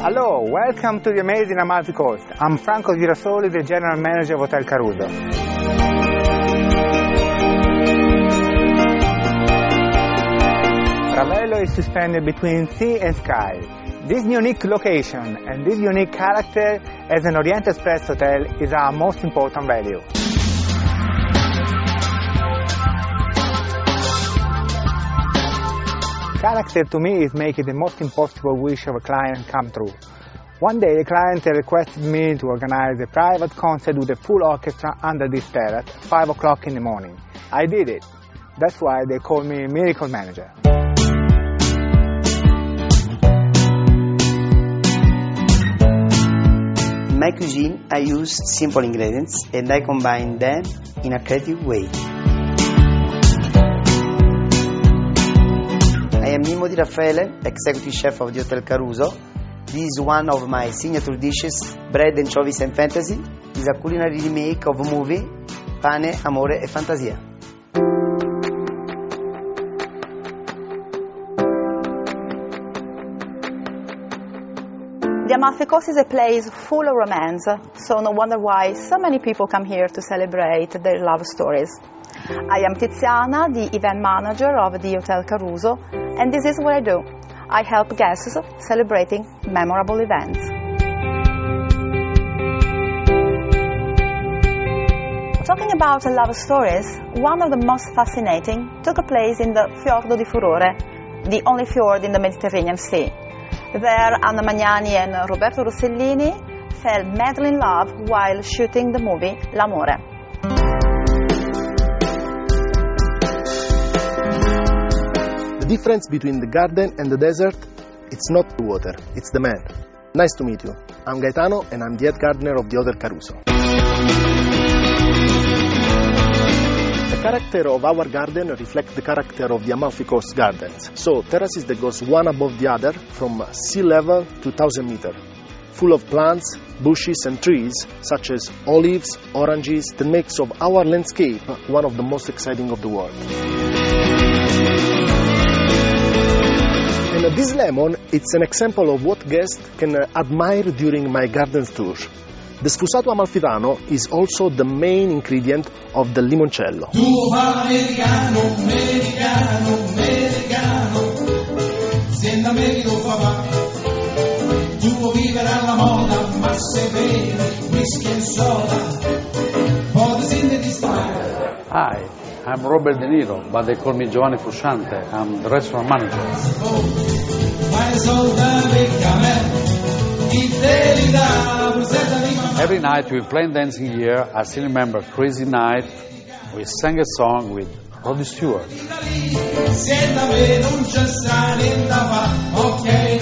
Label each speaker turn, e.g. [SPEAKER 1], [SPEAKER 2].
[SPEAKER 1] Hello, welcome to the amazing Amalfi Coast. I'm Franco Girasoli, the General Manager of Hotel Caruso. Ravello is suspended between sea and sky. This unique location and this unique character as an Orient Express hotel is our most important value. Character to me is making the most impossible wish of a client come true. One day a client requested me to organize a private concert with a full orchestra under this terrace at 5 o'clock in the morning. I did it. That's why they call me Miracle Manager.
[SPEAKER 2] In my cuisine, I use simple ingredients and I combine them in a creative way. Di Raffaele, executive chef of the Hotel Caruso. This is one of my signature dishes, bread, anchovies and fantasy. Is a culinary remake of a movie, Pane, Amore e Fantasia.
[SPEAKER 3] The Amalfi is a place full of romance, so no wonder why so many people come here to celebrate their love stories. I am Tiziana, the event manager of the Hotel Caruso, and this is what I do. I help guests celebrating memorable events. Talking about love stories, one of the most fascinating took place in the Fiordo di Furore, the only fjord in the Mediterranean Sea. There, Anna Magnani and Roberto Rossellini fell madly in love while shooting the movie L'Amore.
[SPEAKER 4] The difference between the garden and the desert, it's not the water, it's the man. Nice to meet you. I'm Gaetano and I'm the head gardener of the other Caruso. The character of our garden reflects the character of the Amalfi Coast gardens. So, terraces that goes one above the other from sea level to 1000 meter, full of plants, bushes and trees such as olives, oranges that makes of our landscape one of the most exciting of the world. And this lemon, it's an example of what guests can admire during my garden tour. The sfusato amalfitano is also the main ingredient of the limoncello.
[SPEAKER 5] Tuo americano, americano, americano, se l'Americo fa va. Tu vuoi vivere alla moda, ma se bevi whisky and soda, potresti di stare.
[SPEAKER 6] Hi, I'm Robert De Niro, but they call me Giovanni Frusciante. I'm the restaurant manager. Every night we play dancing here. I still remember Crazy Night. We sang a song with Rod Stewart.
[SPEAKER 5] Okay,